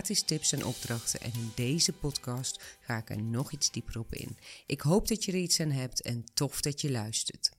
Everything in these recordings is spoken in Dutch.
gratis tips en opdrachten. En in deze podcast ga ik er nog iets dieper op in. Ik hoop dat je er iets aan hebt en tof dat je luistert.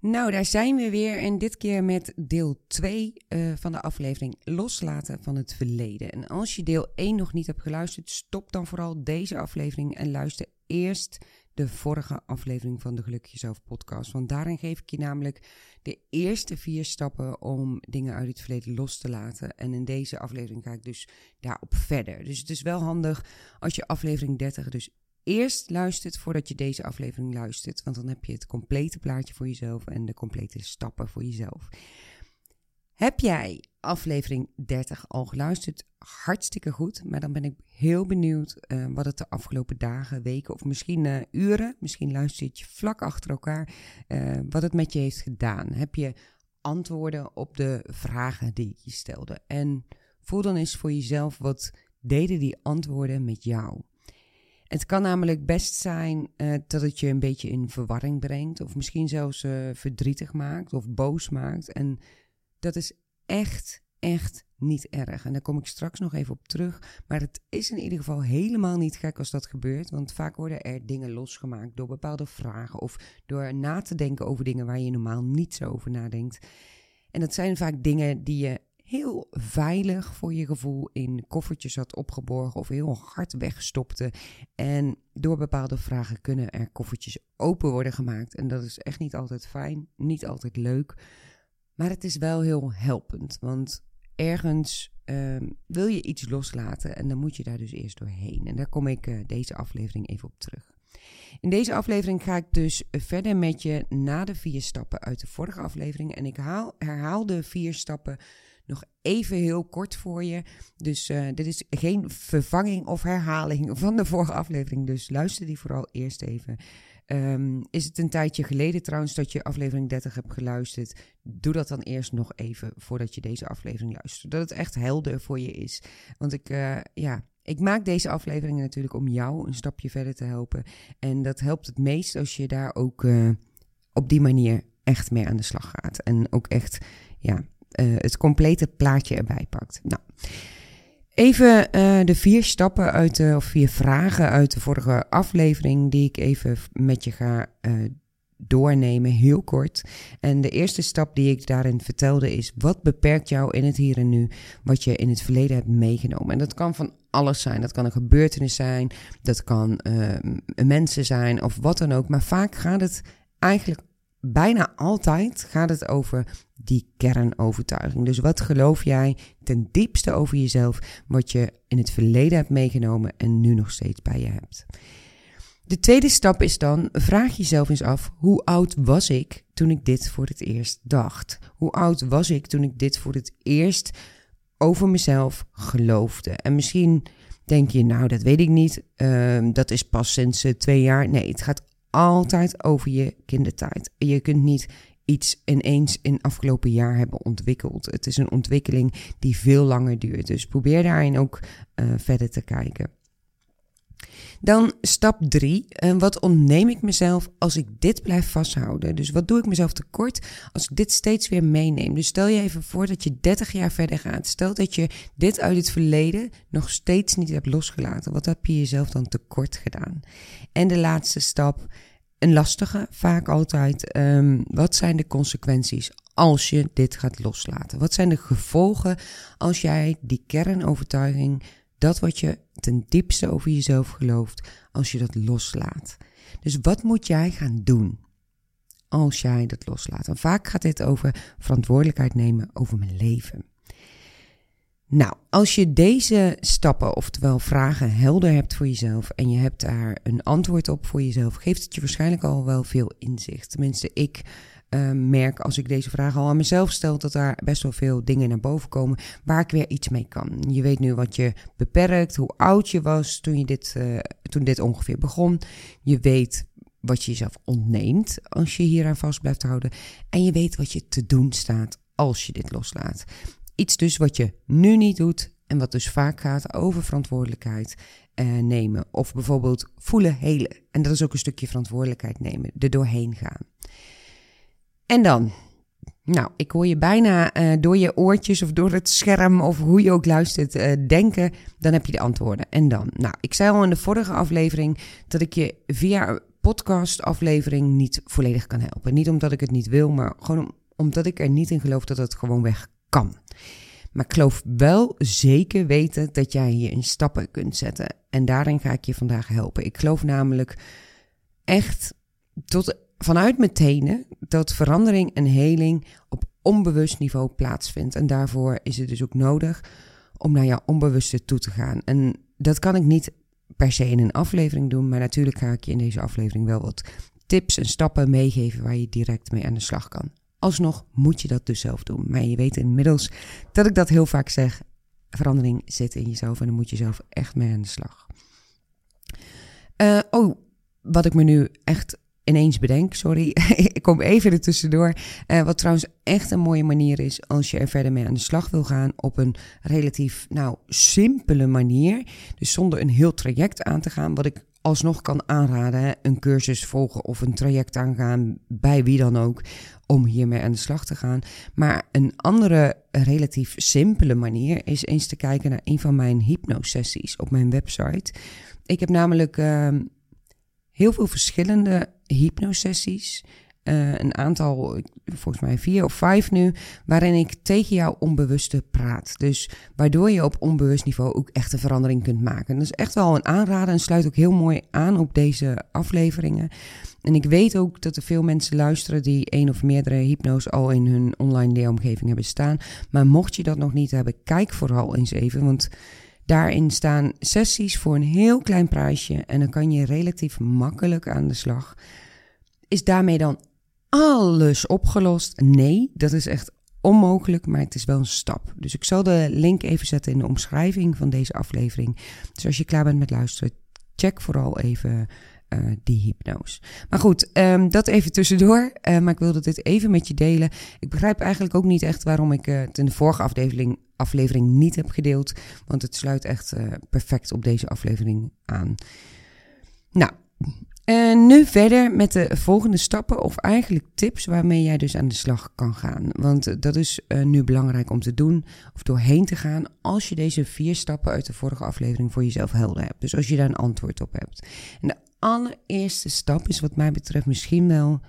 Nou, daar zijn we weer en dit keer met deel 2 uh, van de aflevering Loslaten van het Verleden. En als je deel 1 nog niet hebt geluisterd, stop dan vooral deze aflevering en luister eerst de vorige aflevering van de Gelukkig Jezelf podcast. Want daarin geef ik je namelijk de eerste vier stappen om dingen uit het verleden los te laten. En in deze aflevering ga ik dus daarop verder. Dus het is wel handig als je aflevering 30 dus eerst luistert voordat je deze aflevering luistert. Want dan heb je het complete plaatje voor jezelf en de complete stappen voor jezelf. Heb jij aflevering 30 al geluisterd? Hartstikke goed. Maar dan ben ik heel benieuwd uh, wat het de afgelopen dagen, weken of misschien uh, uren, misschien luister je vlak achter elkaar, uh, wat het met je heeft gedaan. Heb je antwoorden op de vragen die ik je stelde? En voel dan eens voor jezelf wat deden die antwoorden met jou? Het kan namelijk best zijn dat het je een beetje in verwarring brengt, of misschien zelfs verdrietig maakt of boos maakt. En dat is echt, echt niet erg. En daar kom ik straks nog even op terug. Maar het is in ieder geval helemaal niet gek als dat gebeurt, want vaak worden er dingen losgemaakt door bepaalde vragen of door na te denken over dingen waar je normaal niet zo over nadenkt. En dat zijn vaak dingen die je heel veilig voor je gevoel in koffertjes had opgeborgen of heel hard wegstopte. En door bepaalde vragen kunnen er koffertjes open worden gemaakt. En dat is echt niet altijd fijn, niet altijd leuk. Maar het is wel heel helpend, want ergens um, wil je iets loslaten en dan moet je daar dus eerst doorheen. En daar kom ik uh, deze aflevering even op terug. In deze aflevering ga ik dus verder met je na de vier stappen uit de vorige aflevering. En ik haal, herhaal de vier stappen nog even heel kort voor je. Dus uh, dit is geen vervanging of herhaling van de vorige aflevering. Dus luister die vooral eerst even. Um, is het een tijdje geleden trouwens dat je aflevering 30 hebt geluisterd? Doe dat dan eerst nog even voordat je deze aflevering luistert. Dat het echt helder voor je is. Want ik, uh, ja, ik maak deze afleveringen natuurlijk om jou een stapje verder te helpen. En dat helpt het meest als je daar ook uh, op die manier echt mee aan de slag gaat. En ook echt, ja, uh, het complete plaatje erbij pakt. Nou, even uh, de vier stappen uit de, of vier vragen uit de vorige aflevering die ik even met je ga uh, doornemen, heel kort. En de eerste stap die ik daarin vertelde is: wat beperkt jou in het hier en nu, wat je in het verleden hebt meegenomen? En dat kan van alles zijn. Dat kan een gebeurtenis zijn, dat kan uh, mensen zijn of wat dan ook. Maar vaak gaat het eigenlijk bijna altijd gaat het over die kernovertuiging. Dus wat geloof jij ten diepste over jezelf, wat je in het verleden hebt meegenomen en nu nog steeds bij je hebt? De tweede stap is dan, vraag jezelf eens af, hoe oud was ik toen ik dit voor het eerst dacht? Hoe oud was ik toen ik dit voor het eerst over mezelf geloofde? En misschien denk je, nou, dat weet ik niet, uh, dat is pas sinds uh, twee jaar. Nee, het gaat altijd over je kindertijd. Je kunt niet iets ineens in afgelopen jaar hebben ontwikkeld. Het is een ontwikkeling die veel langer duurt. Dus probeer daarin ook uh, verder te kijken. Dan stap 3. Uh, wat ontneem ik mezelf als ik dit blijf vasthouden? Dus wat doe ik mezelf tekort als ik dit steeds weer meeneem? Dus stel je even voor dat je 30 jaar verder gaat. Stel dat je dit uit het verleden nog steeds niet hebt losgelaten. Wat heb je jezelf dan tekort gedaan? En de laatste stap, een lastige, vaak altijd. Um, wat zijn de consequenties als je dit gaat loslaten? Wat zijn de gevolgen als jij die kernovertuiging, dat wat je ten diepste over jezelf gelooft, als je dat loslaat? Dus wat moet jij gaan doen als jij dat loslaat? En vaak gaat dit over verantwoordelijkheid nemen over mijn leven. Nou, als je deze stappen, oftewel vragen, helder hebt voor jezelf en je hebt daar een antwoord op voor jezelf, geeft het je waarschijnlijk al wel veel inzicht. Tenminste, ik uh, merk als ik deze vraag al aan mezelf stel, dat daar best wel veel dingen naar boven komen waar ik weer iets mee kan. Je weet nu wat je beperkt, hoe oud je was toen, je dit, uh, toen dit ongeveer begon. Je weet wat je jezelf ontneemt als je hieraan vast blijft houden. En je weet wat je te doen staat als je dit loslaat. Iets dus wat je nu niet doet en wat dus vaak gaat over verantwoordelijkheid uh, nemen. Of bijvoorbeeld voelen, helen. En dat is ook een stukje verantwoordelijkheid nemen, er doorheen gaan. En dan, nou, ik hoor je bijna uh, door je oortjes of door het scherm of hoe je ook luistert uh, denken, dan heb je de antwoorden. En dan, nou, ik zei al in de vorige aflevering dat ik je via podcastaflevering niet volledig kan helpen. Niet omdat ik het niet wil, maar gewoon omdat ik er niet in geloof dat het gewoon weg kan. Maar ik geloof wel zeker weten dat jij hier in stappen kunt zetten. En daarin ga ik je vandaag helpen. Ik geloof namelijk echt tot, vanuit mijn tenen dat verandering en heling op onbewust niveau plaatsvindt. En daarvoor is het dus ook nodig om naar jouw onbewuste toe te gaan. En dat kan ik niet per se in een aflevering doen, maar natuurlijk ga ik je in deze aflevering wel wat tips en stappen meegeven waar je direct mee aan de slag kan. Alsnog moet je dat dus zelf doen. Maar je weet inmiddels dat ik dat heel vaak zeg. Verandering zit in jezelf en dan moet je zelf echt mee aan de slag. Uh, oh, wat ik me nu echt ineens bedenk, sorry, ik kom even er tussendoor. Uh, wat trouwens echt een mooie manier is als je er verder mee aan de slag wil gaan op een relatief, nou, simpele manier. Dus zonder een heel traject aan te gaan, wat ik alsnog kan aanraden. Een cursus volgen of een traject aangaan, bij wie dan ook, om hiermee aan de slag te gaan. Maar een andere relatief simpele manier is eens te kijken naar een van mijn hypnosessies op mijn website. Ik heb namelijk uh, heel veel verschillende hypnosessies. Uh, een aantal, volgens mij vier of vijf nu, waarin ik tegen jouw onbewuste praat. Dus waardoor je op onbewust niveau ook echt een verandering kunt maken. Dat is echt wel een aanrader en sluit ook heel mooi aan op deze afleveringen. En ik weet ook dat er veel mensen luisteren die één of meerdere hypno's al in hun online leeromgeving hebben staan. Maar mocht je dat nog niet hebben, kijk vooral eens even, want daarin staan sessies voor een heel klein prijsje en dan kan je relatief makkelijk aan de slag. Is daarmee dan alles opgelost? Nee, dat is echt onmogelijk, maar het is wel een stap. Dus ik zal de link even zetten in de omschrijving van deze aflevering. Dus als je klaar bent met luisteren, check vooral even uh, die hypnose. Maar goed, um, dat even tussendoor. Uh, maar ik wilde dit even met je delen. Ik begrijp eigenlijk ook niet echt waarom ik uh, het in de vorige aflevering, aflevering niet heb gedeeld. Want het sluit echt perfect op deze aflevering aan. Nou, en nu verder met de volgende stappen, of eigenlijk tips waarmee jij dus aan de slag kan gaan. Want dat is nu belangrijk om te doen, of doorheen te gaan, als je deze vier stappen uit de vorige aflevering voor jezelf helder hebt. Dus als je daar een antwoord op hebt. En de allereerste stap is, wat mij betreft, misschien wel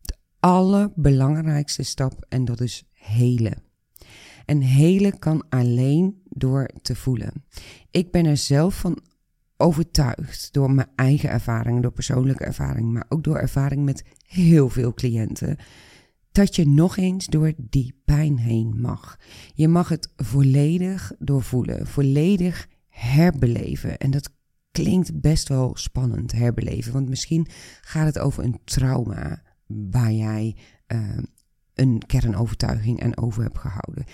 de allerbelangrijkste stap, en dat is helen. En helen kan alleen door te voelen. Ik ben er zelf van overtuigd door mijn eigen ervaring, door persoonlijke ervaring, maar ook door ervaring met heel veel cliënten, dat je nog eens door die pijn heen mag. Je mag het volledig doorvoelen, volledig herbeleven. En dat klinkt best wel spannend, herbeleven, want misschien gaat het over een trauma waar jij uh, een kernovertuiging aan over hebt gehouden.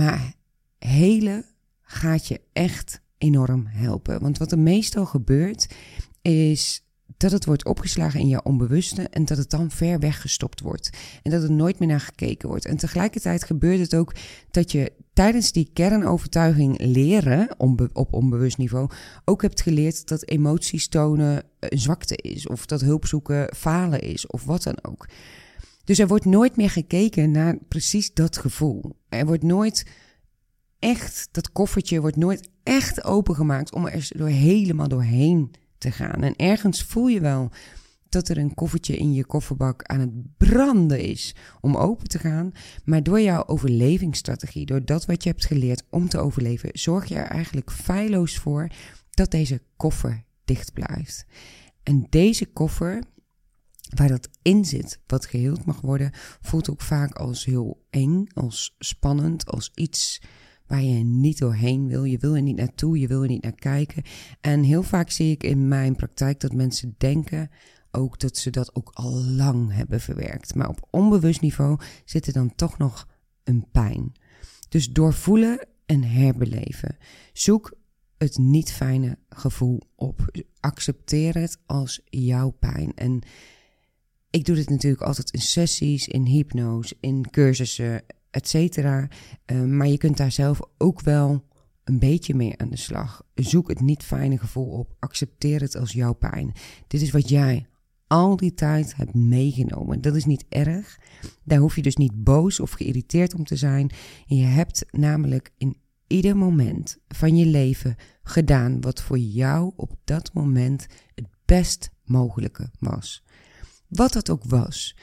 Maar hele gaat je echt enorm helpen. Want wat er meestal gebeurt, is dat het wordt opgeslagen in je onbewuste en dat het dan ver weggestopt wordt. En dat er nooit meer naar gekeken wordt. En tegelijkertijd gebeurt het ook dat je tijdens die kernovertuiging leren op onbewust niveau ook hebt geleerd dat emoties tonen een zwakte is. Of dat hulp zoeken falen is of wat dan ook. Dus er wordt nooit meer gekeken naar precies dat gevoel. Er wordt nooit echt, dat koffertje wordt nooit echt opengemaakt om er door helemaal doorheen te gaan. En ergens voel je wel dat er een koffertje in je kofferbak aan het branden is om open te gaan. Maar door jouw overlevingsstrategie, door dat wat je hebt geleerd om te overleven, zorg je er eigenlijk feilloos voor dat deze koffer dicht blijft. En deze koffer, waar dat in zit, wat geheeld mag worden, voelt ook vaak als heel eng, als spannend, als iets waar je niet doorheen wil. Je wil er niet naartoe, je wil er niet naar kijken. En heel vaak zie ik in mijn praktijk dat mensen denken: ook dat ze dat ook al lang hebben verwerkt. Maar op onbewust niveau zit er dan toch nog een pijn. Dus doorvoelen en herbeleven. Zoek het niet fijne gevoel op. Accepteer het als jouw pijn. En ik doe dit natuurlijk altijd in sessies, in hypnose, in cursussen, et cetera. Uh, maar je kunt daar zelf ook wel een beetje mee aan de slag. Zoek het niet fijne gevoel op. Accepteer het als jouw pijn. Dit is wat jij al die tijd hebt meegenomen. Dat is niet erg. Daar hoef je dus niet boos of geïrriteerd om te zijn. Je hebt namelijk in ieder moment van je leven gedaan wat voor jou op dat moment het best mogelijke was. Wat dat ook was.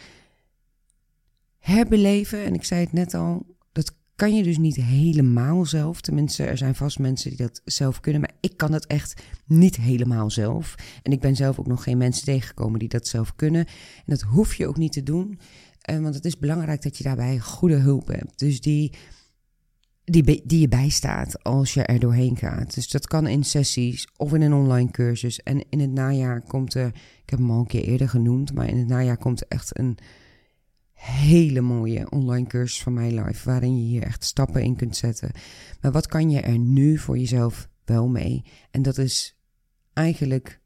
Herbeleven, en ik zei het net al, dat kan je dus niet helemaal zelf. Tenminste, er zijn vast mensen die dat zelf kunnen, maar ik kan het echt niet helemaal zelf. En ik ben zelf ook nog geen mensen tegengekomen die dat zelf kunnen. En dat hoef je ook niet te doen, eh, want het is belangrijk dat je daarbij goede hulp hebt. Dus die die, die je bijstaat als je er doorheen gaat. Dus dat kan in sessies of in een online cursus. En in het najaar komt er, ik heb hem al een keer eerder genoemd, maar in het najaar komt echt een hele mooie online cursus van mij live, waarin je hier echt stappen in kunt zetten. Maar wat kan je er nu voor jezelf wel mee? En dat is eigenlijk,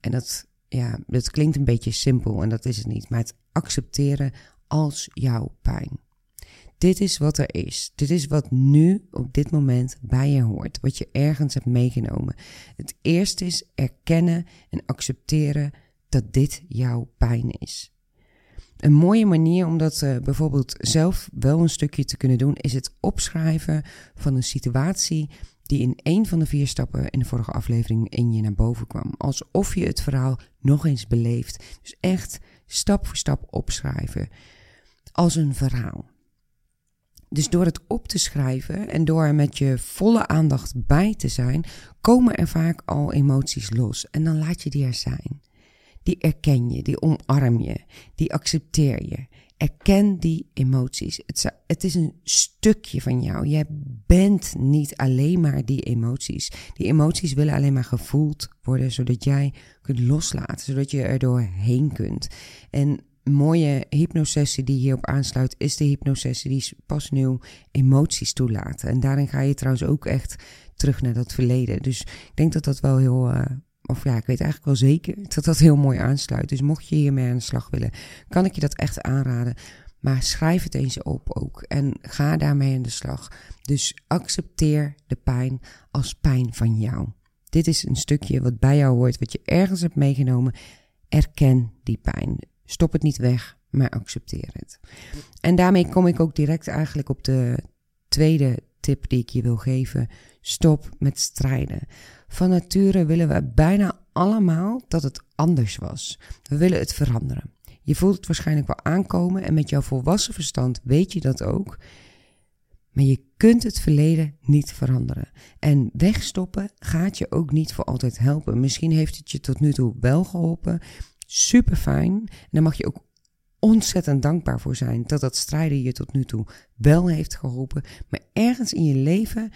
en dat, ja, dat klinkt een beetje simpel en dat is het niet, maar het accepteren als jouw pijn. Dit is wat er is. Dit is wat nu op dit moment bij je hoort. Wat je ergens hebt meegenomen. Het eerste is erkennen en accepteren dat dit jouw pijn is. Een mooie manier om dat uh, bijvoorbeeld zelf wel een stukje te kunnen doen, is het opschrijven van een situatie die in een van de vier stappen in de vorige aflevering in je naar boven kwam. Alsof je het verhaal nog eens beleeft. Dus echt stap voor stap opschrijven. Als een verhaal. Dus door het op te schrijven en door er met je volle aandacht bij te zijn, komen er vaak al emoties los. En dan laat je die er zijn. Die erken je, die omarm je, die accepteer je. Erken die emoties. Het, het is een stukje van jou. Jij bent niet alleen maar die emoties. Die emoties willen alleen maar gevoeld worden, zodat jij kunt loslaten, zodat je er doorheen kunt. En mooie hypnosessie die hierop aansluit, is de hypnosessie die pas nieuw emoties toelaten. En daarin ga je trouwens ook echt terug naar dat verleden. Dus ik denk dat dat wel heel, uh, of ja, ik weet eigenlijk wel zeker dat dat heel mooi aansluit. Dus mocht je hiermee aan de slag willen, kan ik je dat echt aanraden. Maar schrijf het eens op ook en ga daarmee aan de slag. Dus accepteer de pijn als pijn van jou. Dit is een stukje wat bij jou hoort, wat je ergens hebt meegenomen. Erken die pijn. Stop het niet weg, maar accepteer het. En daarmee kom ik ook direct eigenlijk op de tweede tip die ik je wil geven. Stop met strijden. Van nature willen we bijna allemaal dat het anders was. We willen het veranderen. Je voelt het waarschijnlijk wel aankomen en met jouw volwassen verstand weet je dat ook. Maar je kunt het verleden niet veranderen. En wegstoppen gaat je ook niet voor altijd helpen. Misschien heeft het je tot nu toe wel geholpen, super fijn. En daar mag je ook ontzettend dankbaar voor zijn dat dat strijden je tot nu toe wel heeft geholpen. Maar ergens in je leven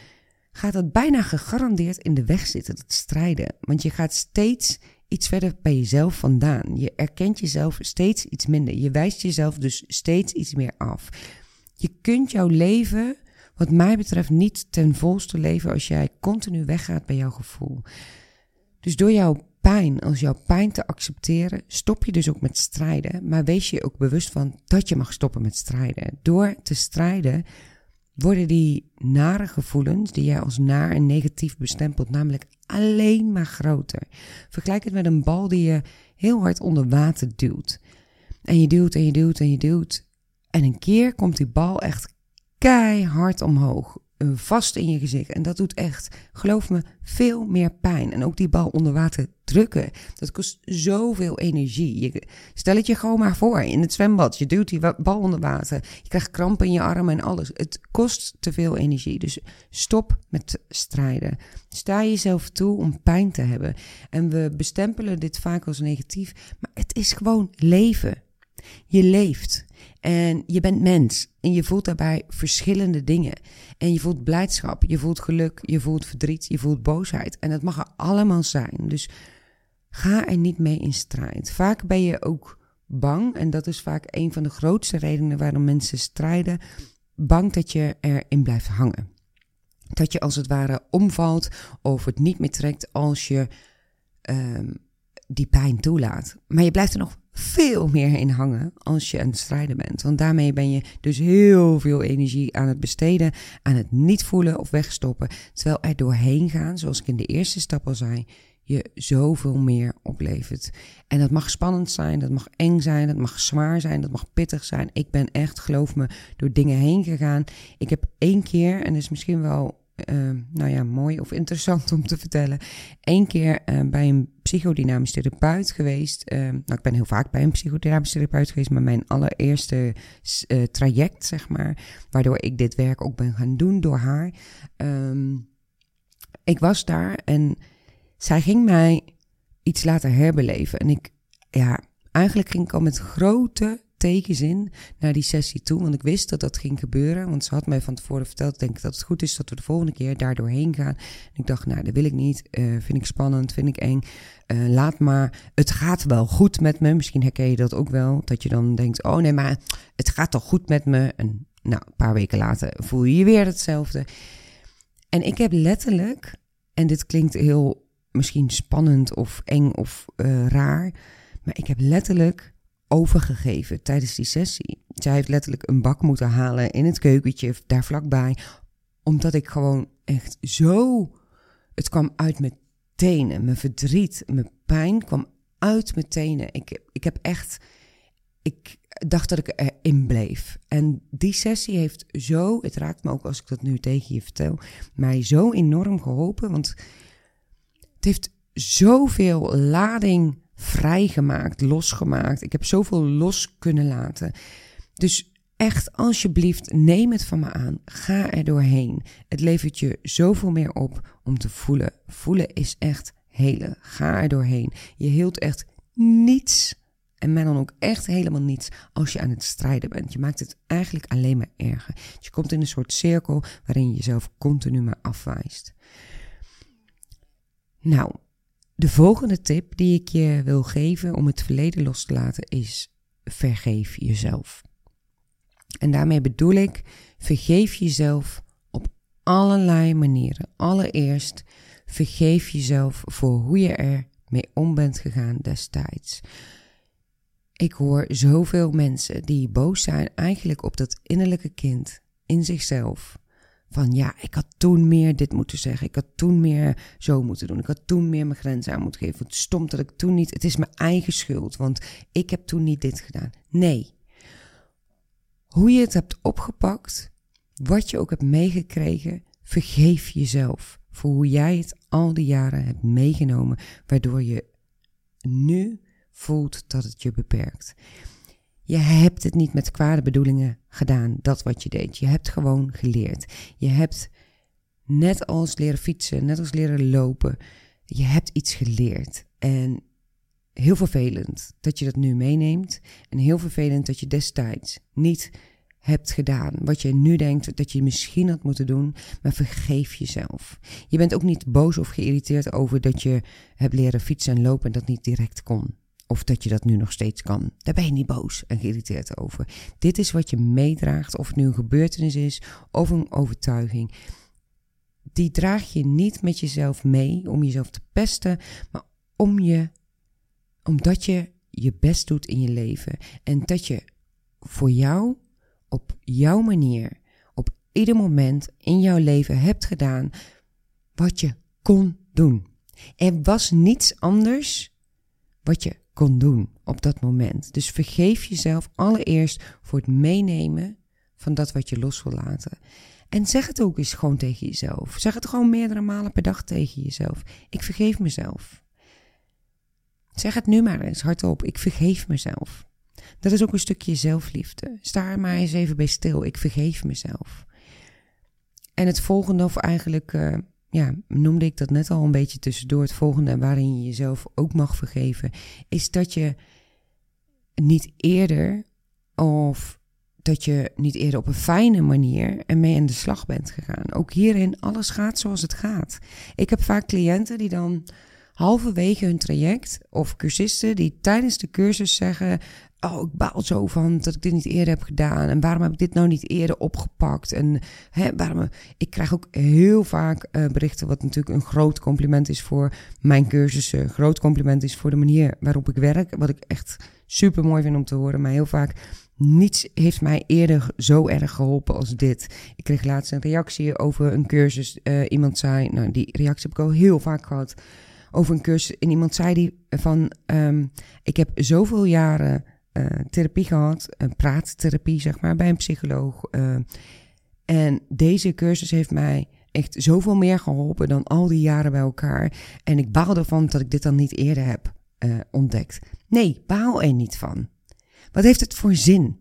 gaat het bijna gegarandeerd in de weg zitten, dat strijden. Want je gaat steeds iets verder bij jezelf vandaan. Je erkent jezelf steeds iets minder. Je wijst jezelf dus steeds iets meer af. Je kunt jouw leven, wat mij betreft, niet ten volste leven als jij continu weggaat bij jouw gevoel. Dus door jouw pijn, als jouw pijn te accepteren, stop je dus ook met strijden. Maar wees je ook bewust van dat je mag stoppen met strijden. Door te strijden worden die nare gevoelens, die jij als naar en negatief bestempelt, namelijk alleen maar groter. Vergelijk het met een bal die je heel hard onder water duwt. En je duwt en je duwt en je duwt. En een keer komt die bal echt keihard omhoog vast in je gezicht. En dat doet echt, geloof me, veel meer pijn. En ook die bal onder water drukken, dat kost zoveel energie. Je, stel het je gewoon maar voor, in het zwembad, je duwt die bal onder water. Je krijgt krampen in je armen en alles. Het kost te veel energie. Dus stop met strijden. Sta jezelf toe om pijn te hebben. En we bestempelen dit vaak als negatief, maar het is gewoon leven. Je leeft en je bent mens en je voelt daarbij verschillende dingen. En je voelt blijdschap, je voelt geluk, je voelt verdriet, je voelt boosheid. En dat mag er allemaal zijn. Dus Ga er niet mee in strijd. Vaak ben je ook bang, en dat is vaak een van de grootste redenen waarom mensen strijden, bang dat je erin blijft hangen. Dat je als het ware omvalt of het niet meer trekt als je ehm, die pijn toelaat. Maar je blijft er nog veel meer in hangen als je aan het strijden bent. Want daarmee ben je dus heel veel energie aan het besteden, aan het niet voelen of wegstoppen. Terwijl er doorheen gaan, zoals ik in de eerste stap al zei, je zoveel meer oplevert. En dat mag spannend zijn, dat mag eng zijn, dat mag zwaar zijn, dat mag pittig zijn. Ik ben echt, geloof me, door dingen heen gegaan. Ik heb één keer, en dat is misschien wel uh, nou ja, mooi of interessant om te vertellen. Eén keer uh, bij een psychodynamisch therapeut geweest. Uh, nou, ik ben heel vaak bij een psychodynamisch therapeut geweest, maar mijn allereerste eh, traject, zeg maar, waardoor ik dit werk ook ben gaan doen door haar. Um, ik was daar en zij ging mij iets laten herbeleven. En ik, ja, eigenlijk ging ik al met grote tegenzin naar die sessie toe. Want ik wist dat dat ging gebeuren. Want ze had mij van tevoren verteld, denk ik dat het goed is dat we de volgende keer daar doorheen gaan. En ik dacht, nou, dat wil ik niet. Uh, vind ik spannend, vind ik eng. Uh, laat maar. Het gaat wel goed met me. Misschien herken je dat ook wel. Dat je dan denkt, oh nee, maar het gaat toch goed met me. En nou, een paar weken later voel je je weer hetzelfde. En ik heb letterlijk, en dit klinkt heel misschien spannend of eng of uh, raar. Maar ik heb letterlijk overgegeven tijdens die sessie. Zij heeft letterlijk een bak moeten halen in het keukentje daar vlakbij. Omdat ik gewoon echt zo. Het kwam uit mijn tenen. Mijn verdriet, mijn pijn kwam uit mijn tenen. Ik, ik heb echt. Ik dacht dat ik erin bleef. En die sessie heeft zo. Het raakt me ook als ik dat nu tegen je vertel. Mij zo enorm geholpen. Want het heeft zoveel lading vrijgemaakt, losgemaakt. Ik heb zoveel los kunnen laten. Dus echt, alsjeblieft, neem het van me aan. Ga er doorheen. Het levert je zoveel meer op om te voelen. Voelen is echt helen. Ga er doorheen. Je hield echt niets. En mij dan ook echt helemaal niets als je aan het strijden bent. Je maakt het eigenlijk alleen maar erger. je komt in een soort cirkel waarin je jezelf continu maar afwijst. Nou, de volgende tip die ik je wil geven om het verleden los te laten is: vergeef jezelf. En daarmee bedoel ik: vergeef jezelf op allerlei manieren. Allereerst, vergeef jezelf voor hoe je er mee om bent gegaan destijds. Ik hoor zoveel mensen die boos zijn eigenlijk op dat innerlijke kind in zichzelf van ja, ik had toen meer dit moeten zeggen. Ik had toen meer zo moeten doen. Ik had toen meer mijn grenzen aan moeten geven. Het stom dat ik toen niet. Het is mijn eigen schuld, want ik heb toen niet dit gedaan. Nee. Hoe je het hebt opgepakt, wat je ook hebt meegekregen, vergeef jezelf voor hoe jij het al die jaren hebt meegenomen, waardoor je nu voelt dat het je beperkt. Je hebt het niet met kwade bedoelingen gedaan, dat wat je deed. Je hebt gewoon geleerd. Je hebt net als leren fietsen, net als leren lopen, je hebt iets geleerd. En heel vervelend dat je dat nu meeneemt. En heel vervelend dat je destijds niet hebt gedaan. Wat je nu denkt dat je misschien had moeten doen, maar vergeef jezelf. Je bent ook niet boos of geïrriteerd over dat je hebt leren fietsen en lopen en dat niet direct kon. Of dat je dat nu nog steeds kan. Daar ben je niet boos en geïrriteerd over. Dit is wat je meedraagt, of het nu een gebeurtenis is of een overtuiging. Die draag je niet met jezelf mee om jezelf te pesten, maar om je, omdat je je best doet in je leven. En dat je voor jou, op jouw manier, op ieder moment in jouw leven hebt gedaan wat je kon doen. Er was niets anders wat je kon doen op dat moment. Dus vergeef jezelf allereerst voor het meenemen van dat wat je los wil laten. En zeg het ook eens gewoon tegen jezelf. Zeg het gewoon meerdere malen per dag tegen jezelf. Ik vergeef mezelf. Zeg het nu maar eens hardop. Ik vergeef mezelf. Dat is ook een stukje zelfliefde. Sta er maar eens even bij stil. Ik vergeef mezelf. En het volgende, of eigenlijk uh, ja, noemde ik dat net al een beetje tussendoor. Het volgende waarin je jezelf ook mag vergeven, is dat je niet eerder of dat je niet eerder op een fijne manier ermee aan de slag bent gegaan. Ook hierin, alles gaat zoals het gaat. Ik heb vaak cliënten die dan halverwege hun traject of cursisten die tijdens de cursus zeggen: Oh, ik baal zo van dat ik dit niet eerder heb gedaan. En waarom heb ik dit nou niet eerder opgepakt? En hè, waarom. Ik krijg ook heel vaak uh, berichten, wat natuurlijk een groot compliment is voor mijn cursussen. Een groot compliment is voor de manier waarop ik werk. Wat ik echt super mooi vind om te horen. Maar heel vaak niets heeft mij eerder zo erg geholpen als dit. Ik kreeg laatst een reactie over een cursus. Uh, iemand zei, nou die reactie heb ik al heel vaak gehad. Over een cursus. En iemand zei die van, um, ik heb zoveel jaren uh, therapie gehad. Een praattherapie, zeg maar, bij een psycholoog. Uh, en deze cursus heeft mij echt zoveel meer geholpen dan al die jaren bij elkaar. En ik baal ervan dat ik dit dan niet eerder heb ontdekt. Nee, baal er niet van. Wat heeft het voor zin?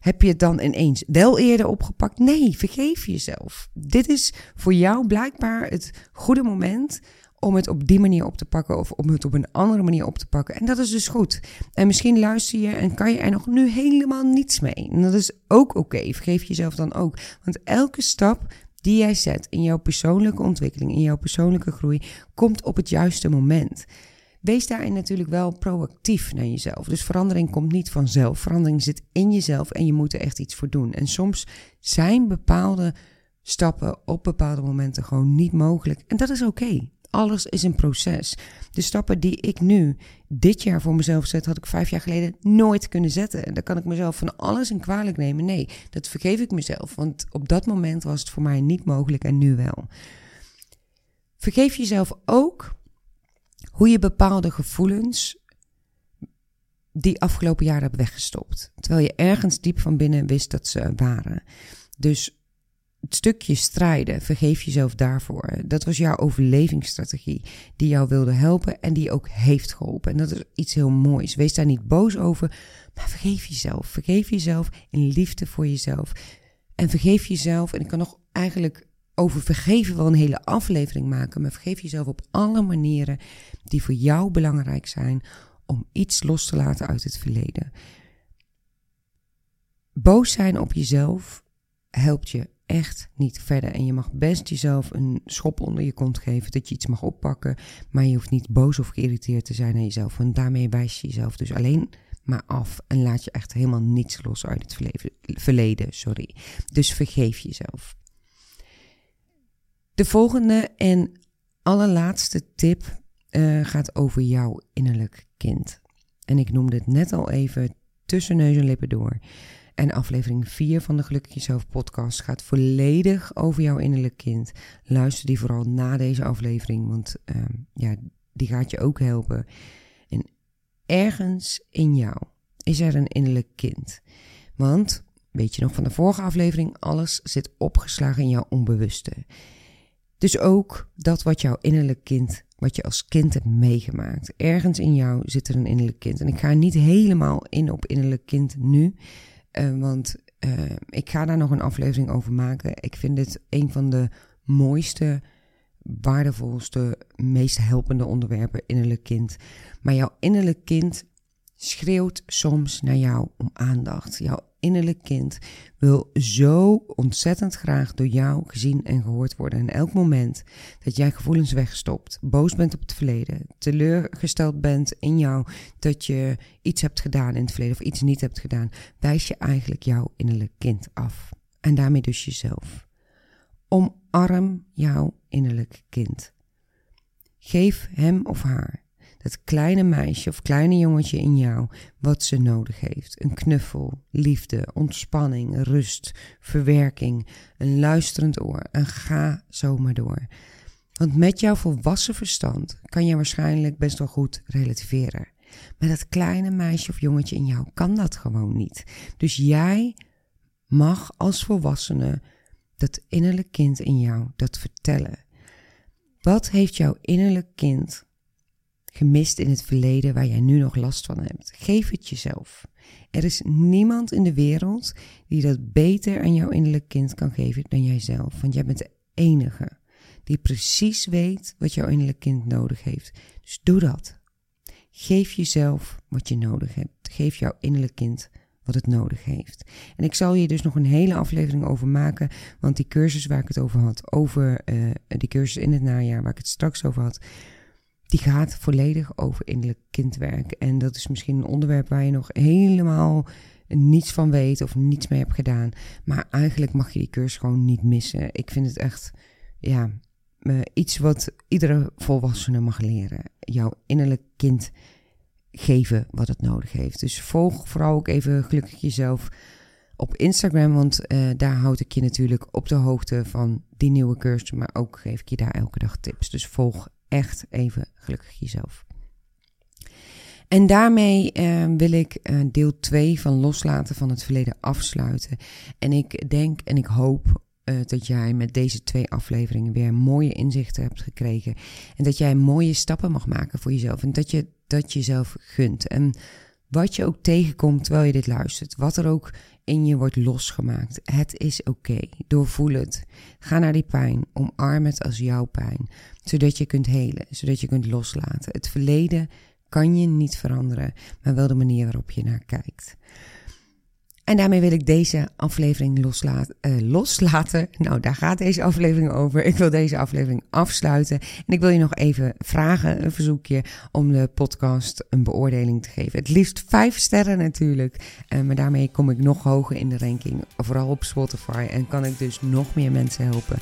Heb je het dan ineens wel eerder opgepakt? Nee, vergeef jezelf. Dit is voor jou blijkbaar het goede moment om het op die manier op te pakken of om het op een andere manier op te pakken. En dat is dus goed. En misschien luister je en kan je er nog nu helemaal niets mee. En dat is ook oké. Vergeef jezelf dan ook. Want elke stap die jij zet in jouw persoonlijke ontwikkeling, in jouw persoonlijke groei, komt op het juiste moment. Wees daarin natuurlijk wel proactief naar jezelf. Dus verandering komt niet vanzelf. Verandering zit in jezelf en je moet er echt iets voor doen. En soms zijn bepaalde stappen op bepaalde momenten gewoon niet mogelijk. En dat is oké. Alles is een proces. De stappen die ik nu dit jaar voor mezelf zet, had ik vijf jaar geleden nooit kunnen zetten. En daar kan ik mezelf van alles in kwalijk nemen. Nee, dat vergeef ik mezelf. Want op dat moment was het voor mij niet mogelijk en nu wel. Vergeef jezelf ook hoe je bepaalde gevoelens die afgelopen jaren hebt weggestopt. Terwijl je ergens diep van binnen wist dat ze waren. Dus het stukje strijden, vergeef jezelf daarvoor. Dat was jouw overlevingsstrategie die jou wilde helpen en die ook heeft geholpen. En dat is iets heel moois. Wees daar niet boos over, maar vergeef jezelf. Vergeef jezelf in liefde voor jezelf. En vergeef jezelf, en ik kan nog eigenlijk over vergeven wel een hele aflevering maken, maar vergeef jezelf op alle manieren die voor jou belangrijk zijn om iets los te laten uit het verleden. Boos zijn op jezelf helpt je echt niet verder. En je mag best jezelf een schop onder je kont geven, dat je iets mag oppakken, maar je hoeft niet boos of geïrriteerd te zijn aan jezelf. Want daarmee wijs je jezelf dus alleen maar af en laat je echt helemaal niets los uit het verleden. Sorry. Dus vergeef jezelf. De volgende en allerlaatste tip uh, gaat over jouw innerlijk kind. En ik noemde het net al even tussen neus en lippen door. En aflevering 4 van de Gelukkig Jezelf podcast gaat volledig over jouw innerlijk kind. Luister die vooral na deze aflevering, want uh, ja, die gaat je ook helpen. En ergens in jou is er een innerlijk kind. Want, weet je nog van de vorige aflevering, alles zit opgeslagen in jouw onbewuste. Dus ook dat wat jouw innerlijk kind, wat je als kind hebt meegemaakt. Ergens in jou zit er een innerlijk kind. En ik ga niet helemaal in op innerlijk kind nu, uh, want uh, ik ga daar nog een aflevering over maken. Ik vind dit een van de mooiste, waardevolste, meest helpende onderwerpen, innerlijk kind. Maar jouw innerlijk kind schreeuwt soms naar jou om aandacht. Jouw innerlijk kind wil zo ontzettend graag door jou gezien en gehoord worden. En elk moment dat jij gevoelens wegstopt, boos bent op het verleden, teleurgesteld bent in jou dat je iets hebt gedaan in het verleden of iets niet hebt gedaan, wijs je eigenlijk jouw innerlijk kind af. En daarmee dus jezelf. Omarm jouw innerlijk kind. Geef hem of haar het kleine meisje of kleine jongetje in jou wat ze nodig heeft. Een knuffel, liefde, ontspanning, rust, verwerking, een luisterend oor en ga zomaar door. Want met jouw volwassen verstand kan je waarschijnlijk best wel goed relativeren. Maar dat kleine meisje of jongetje in jou kan dat gewoon niet. Dus jij mag als volwassene dat innerlijk kind in jou dat vertellen. Wat heeft jouw innerlijk kind gemist in het verleden waar jij nu nog last van hebt. Geef het jezelf. Er is niemand in de wereld die dat beter aan jouw innerlijk kind kan geven dan jijzelf. Want jij bent de enige die precies weet wat jouw innerlijk kind nodig heeft. Dus doe dat. Geef jezelf wat je nodig hebt. Geef jouw innerlijk kind wat het nodig heeft. En ik zal je dus nog een hele aflevering over maken, want die cursus waar ik het over had, over uh, die cursus in het najaar waar ik het straks over had, die gaat volledig over innerlijk kindwerk. En dat is misschien een onderwerp waar je nog helemaal niets van weet of niets mee hebt gedaan. Maar eigenlijk mag je die cursus gewoon niet missen. Ik vind het echt, ja, uh, iets wat iedere volwassene mag leren. Jouw innerlijk kind geven wat het nodig heeft. Dus volg vooral ook even gelukkig jezelf op Instagram, want uh, daar houd ik je natuurlijk op de hoogte van die nieuwe cursus, maar ook geef ik je daar elke dag tips. Dus volg echt even gelukkig jezelf. En daarmee uh, wil ik uh, deel 2 van loslaten van het verleden afsluiten. En ik denk en ik hoop uh, dat jij met deze twee afleveringen weer mooie inzichten hebt gekregen. En dat jij mooie stappen mag maken voor jezelf. En dat je dat jezelf gunt. En wat je ook tegenkomt terwijl je dit luistert, wat er ook in je wordt losgemaakt, het is oké. Doorvoel het. Ga naar die pijn. Omarm het als jouw pijn. Zodat je kunt helen, zodat je kunt loslaten. Het verleden kan je niet veranderen, maar wel de manier waarop je naar kijkt. En daarmee wil ik deze aflevering loslaten, uh, loslaten. Nou, daar gaat deze aflevering over. Ik wil deze aflevering afsluiten. En ik wil je nog even vragen, een verzoekje, om de podcast een beoordeling te geven. Het liefst vijf sterren natuurlijk. Uh, maar daarmee kom ik nog hoger in de ranking. Vooral op Spotify. En kan ik dus nog meer mensen helpen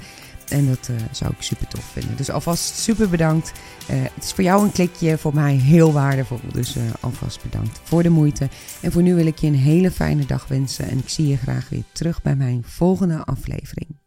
en dat uh, zou ik super tof vinden. Dus alvast super bedankt. Uh, het is voor jou een klikje, voor mij heel waardevol. Dus uh, alvast bedankt voor de moeite. En voor nu wil ik je een hele fijne dag wensen. En ik zie je graag weer terug bij mijn volgende aflevering.